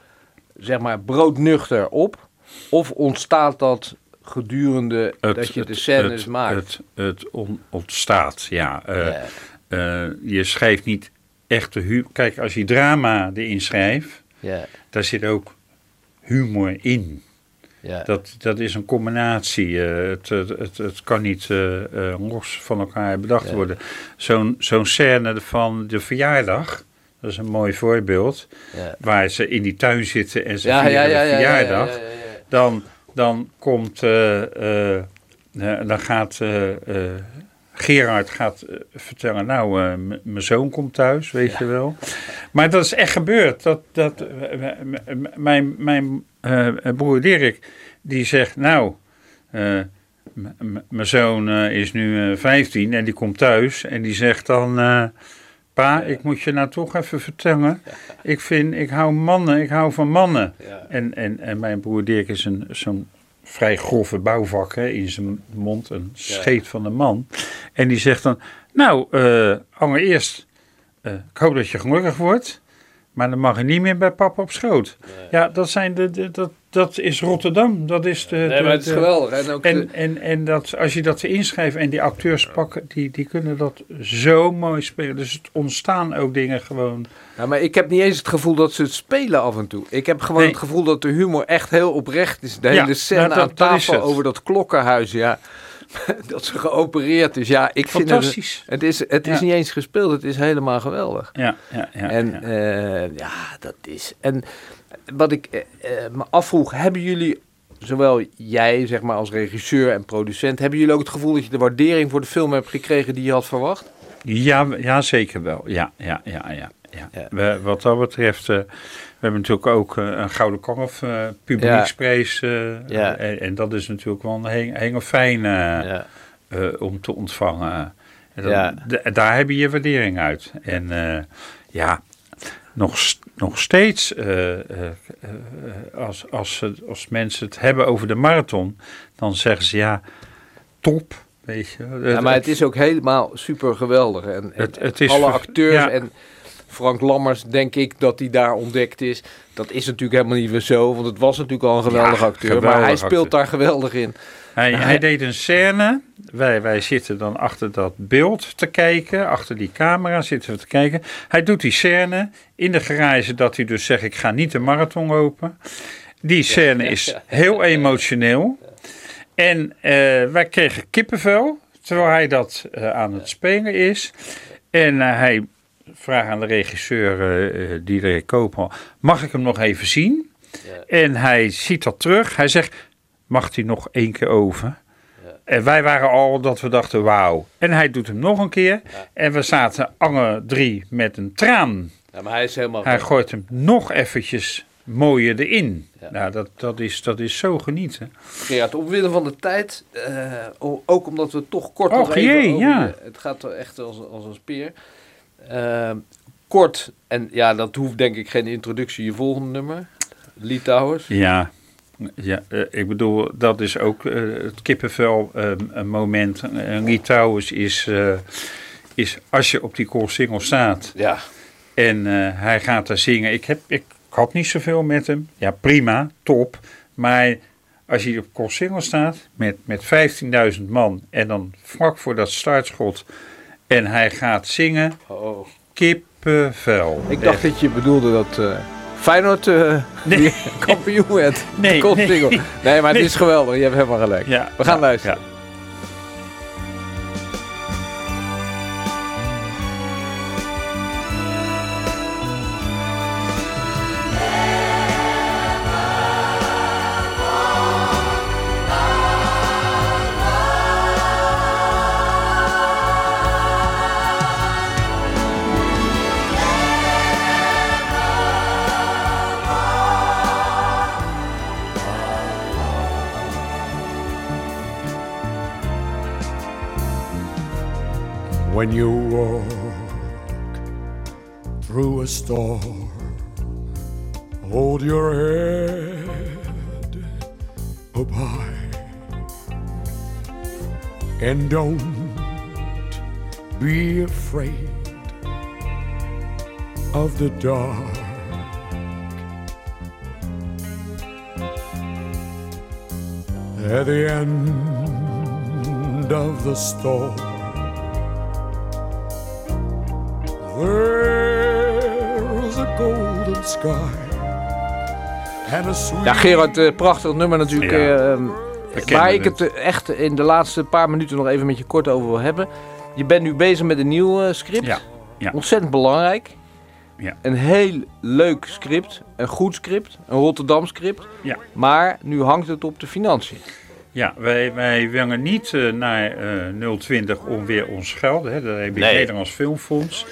Speaker 1: zeg maar, broodnuchter op? Of ontstaat dat gedurende dat je de scènes
Speaker 2: het,
Speaker 1: maakt?
Speaker 2: Het, het on- ontstaat, ja. Eh, eh, je schrijft niet echt de humor. Kijk, als je drama erin schrijft, daar zit ook humor in.
Speaker 1: Ja.
Speaker 2: Dat, dat is een combinatie. eh, het, het, het, kan niet eh, los van elkaar bedacht
Speaker 1: Ja.
Speaker 2: worden. Zo'n zo'n scène van de verjaardag, dat is een mooi voorbeeld.
Speaker 1: ja.
Speaker 2: Waar ze in die tuin zitten en ze vieren de
Speaker 1: ja, ja,
Speaker 2: verjaardag.
Speaker 1: ja, ja, ja.
Speaker 2: Dan, dan komt, dan gaat Gerard gaat eh, vertellen, nou, eh, mijn zoon komt thuis, weet je wel. Maar dat is echt gebeurd. Dat, dat, eh, mijn mijn broer Dirk, die zegt, nou, mijn zoon is nu eh, 15 en die komt thuis en die zegt dan... Pa, ik moet je nou toch even vertellen. Ik vind, ik hou mannen, ik hou van mannen. En, en, en mijn broer Dirk is een, zo'n vrij grove bouwvak hè, in zijn mond, een scheet van een man. En die zegt dan, nou, eh allereerst, eh, ik hoop dat je gelukkig wordt, maar dan mag je niet meer bij papa op schoot. Ja, dat, zijn de, de- dat, dat is Rotterdam, dat is de...
Speaker 1: Nee, maar het is geweldig. En ook
Speaker 2: en, en, en dat, als je dat inschrijft en die acteurs pakken, die, die kunnen dat zo mooi spelen. Dus het ontstaan ook dingen gewoon.
Speaker 1: Ja, maar ik heb niet eens het gevoel dat ze het spelen af en toe. Ik heb gewoon
Speaker 2: Nee.
Speaker 1: het gevoel dat de humor echt heel oprecht is. De
Speaker 2: Ja,
Speaker 1: hele scène
Speaker 2: nou, dat-
Speaker 1: aan tafel over dat klokkenhuis, ja. dat ze geopereerd is. Ja, ik vind het...
Speaker 2: Fantastisch.
Speaker 1: Het is, het is niet eens gespeeld, het is helemaal geweldig.
Speaker 2: Ja, ja, ja.
Speaker 1: en
Speaker 2: ja.
Speaker 1: ja. ja, dat is... En wat ik eh, eh, me afvroeg, hebben jullie, zowel jij zeg maar als regisseur en producent, hebben jullie ook het gevoel dat je de waardering voor de film hebt gekregen die je had verwacht?
Speaker 2: Ja, ja, zeker wel. Ja, ja, ja, ja. ja.
Speaker 1: Ja.
Speaker 2: We, wat dat betreft, eh, we hebben natuurlijk ook een Gouden Kalf publieksprijs.
Speaker 1: Ja.
Speaker 2: en, en dat is natuurlijk wel een heel fijn om te ontvangen. En daar heb je je waardering uit. En ja, nog, nog steeds, eh, eh, eh, als, als, ze- als mensen het hebben over de marathon, dan zeggen ze ja, top. Weet je.
Speaker 1: Ja, maar het is ook helemaal super geweldig. En, en
Speaker 2: Het- het is
Speaker 1: alle acteurs
Speaker 2: ja.
Speaker 1: en Frank Lammers, denk ik dat hij daar ontdekt is. Dat is natuurlijk helemaal niet weer zo, want het was natuurlijk al een geweldige
Speaker 2: Ja,
Speaker 1: acteur. maar
Speaker 2: geweldig
Speaker 1: hij speelt
Speaker 2: acteur.
Speaker 1: daar geweldig in.
Speaker 2: Hij,
Speaker 1: Nou,
Speaker 2: hij
Speaker 1: hij-
Speaker 2: deed een scène. Wij, wij zitten dan achter dat beeld te kijken. Achter die camera zitten we te kijken. Hij doet die scène in de garage dat hij dus zegt: Ik ga niet de marathon lopen. Die scène is heel emotioneel. En eh, wij kregen kippenvel terwijl hij dat eh, aan het spelen is. En eh, hij vraagt aan de regisseur, eh, Diederik Koopman: Mag ik hem nog even zien? En hij ziet dat terug. Hij zegt: Mag hij nog één keer over? En wij waren al dat we dachten: Wauw. En hij doet hem nog een keer. En we zaten alle drie met een traan.
Speaker 1: Ja, maar hij is helemaal...
Speaker 2: Hij gooit hem nog eventjes mooier erin.
Speaker 1: Ja.
Speaker 2: Nou, dat, dat, is, dat is zo genieten.
Speaker 1: Gerard, omwille van de tijd, eh, ook omdat we toch kort nog even
Speaker 2: jee,
Speaker 1: over
Speaker 2: ja.
Speaker 1: het gaat er echt als, als een speer. Eh, kort, en ja, dat hoeft denk ik geen introductie, je volgende nummer. Litouwers.
Speaker 2: Ja, ja eh, ik bedoel, dat is ook eh, het kippenvel eh, een moment. Litouwers is, eh, is als je op die koolsingel staat
Speaker 1: Ja,
Speaker 2: en eh, hij gaat daar zingen. Ik, heb, ik had niet zoveel met hem. Ja, prima, top. Maar als je op koolsingel staat met, met 15.000 man en dan vlak voor dat startschot en hij gaat zingen,
Speaker 1: oh.
Speaker 2: kippenvel.
Speaker 1: Ik dacht dat je bedoelde dat eh Feyenoord eh,
Speaker 2: Nee.
Speaker 1: kampioen werd.
Speaker 2: Nee, nee.
Speaker 1: Nee, maar het is geweldig. Je hebt helemaal gelijk.
Speaker 2: Ja,
Speaker 1: We gaan
Speaker 2: ja,
Speaker 1: luisteren.
Speaker 4: When you walk through a storm, hold your head up high and don't be afraid of the dark. At the end of the storm,
Speaker 1: Ja, Gerard, eh, prachtig nummer natuurlijk.
Speaker 2: Ja.
Speaker 1: eh, ehm, waar ik
Speaker 2: het.
Speaker 1: echt in de laatste paar minuten nog even met je kort over wil hebben. Je bent nu bezig met een nieuw eh, script.
Speaker 2: Ja, ja.
Speaker 1: Ontzettend belangrijk.
Speaker 2: Ja.
Speaker 1: Een heel leuk script. Een goed script. Een Rotterdam script.
Speaker 2: Ja.
Speaker 1: Maar nu hangt het op de financiën.
Speaker 2: Ja, wij, wij willen niet eh, naar eh 020 om weer ons geld. Hè, dat heb je
Speaker 1: Nee.
Speaker 2: Nederlands Filmfonds.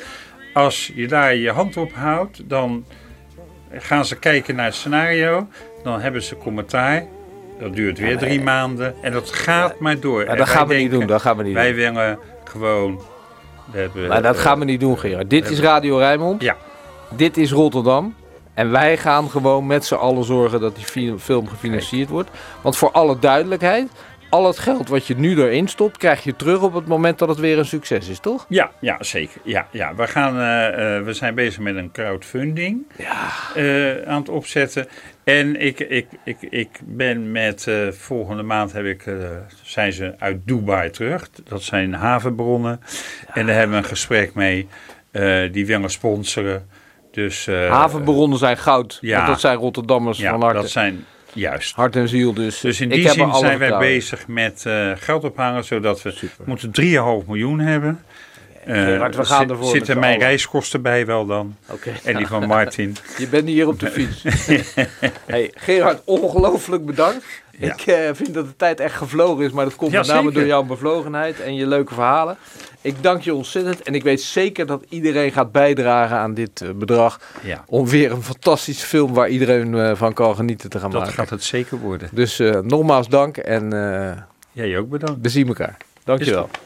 Speaker 2: Als je daar je hand op houdt, dan gaan ze kijken naar het scenario. Dan hebben ze commentaar. Dat duurt weer drie maanden. En dat gaat maar door. En
Speaker 1: dat gaan we niet doen. Dat gaan we niet
Speaker 2: Wij
Speaker 1: doen.
Speaker 2: willen gewoon... We hebben,
Speaker 1: Maar dat
Speaker 2: eh,
Speaker 1: gaan we niet doen, Gerard. Dit is Radio Rijnmond.
Speaker 2: Ja.
Speaker 1: Dit is Rotterdam. En wij gaan gewoon met z'n allen zorgen dat die fi- film gefinancierd wordt. Want voor alle duidelijkheid, al het geld wat je nu erin stopt, krijg je terug op het moment dat het weer een succes is, toch?
Speaker 2: Ja, ja zeker. Ja, ja. We, gaan, eh, eh, we zijn bezig met een crowdfunding eh, aan het opzetten. En ik, ik, ik, ik ben met volgende maand heb ik, zijn ze uit Dubai terug. Dat zijn havenbronnen. En daar hebben we een gesprek mee. die willen sponsoren. Dus,
Speaker 1: Havenbronnen zijn goud.
Speaker 2: ja.
Speaker 1: Want dat zijn Rotterdammers
Speaker 2: ja,
Speaker 1: van harte,
Speaker 2: dat zijn juist.
Speaker 1: hart en ziel. Dus,
Speaker 2: Dus in die zin zijn wij bezig met eh, geld ophalen, zodat we
Speaker 1: Super.
Speaker 2: moeten 3,5 miljoen hebben.
Speaker 1: Gerard, we gaan ervoor
Speaker 2: Zitten mijn reiskosten bij wel dan?
Speaker 1: Oké.
Speaker 2: En die van Martin.
Speaker 1: Je bent hier op de fiets. hey, Gerard, ongelooflijk bedankt.
Speaker 2: Ja.
Speaker 1: Ik eh, vind dat de tijd echt gevlogen is, maar dat komt
Speaker 2: Ja,
Speaker 1: met name
Speaker 2: zeker.
Speaker 1: door jouw bevlogenheid en je leuke verhalen. Ik dank je ontzettend en ik weet zeker dat iedereen gaat bijdragen aan dit eh, bedrag
Speaker 2: Ja,
Speaker 1: om weer een fantastische film waar iedereen eh, van kan genieten te gaan
Speaker 2: dat
Speaker 1: maken.
Speaker 2: gaat het zeker worden.
Speaker 1: Dus nogmaals dank en
Speaker 2: Jij ook bedankt.
Speaker 1: we zien elkaar. Dankjewel.
Speaker 2: Is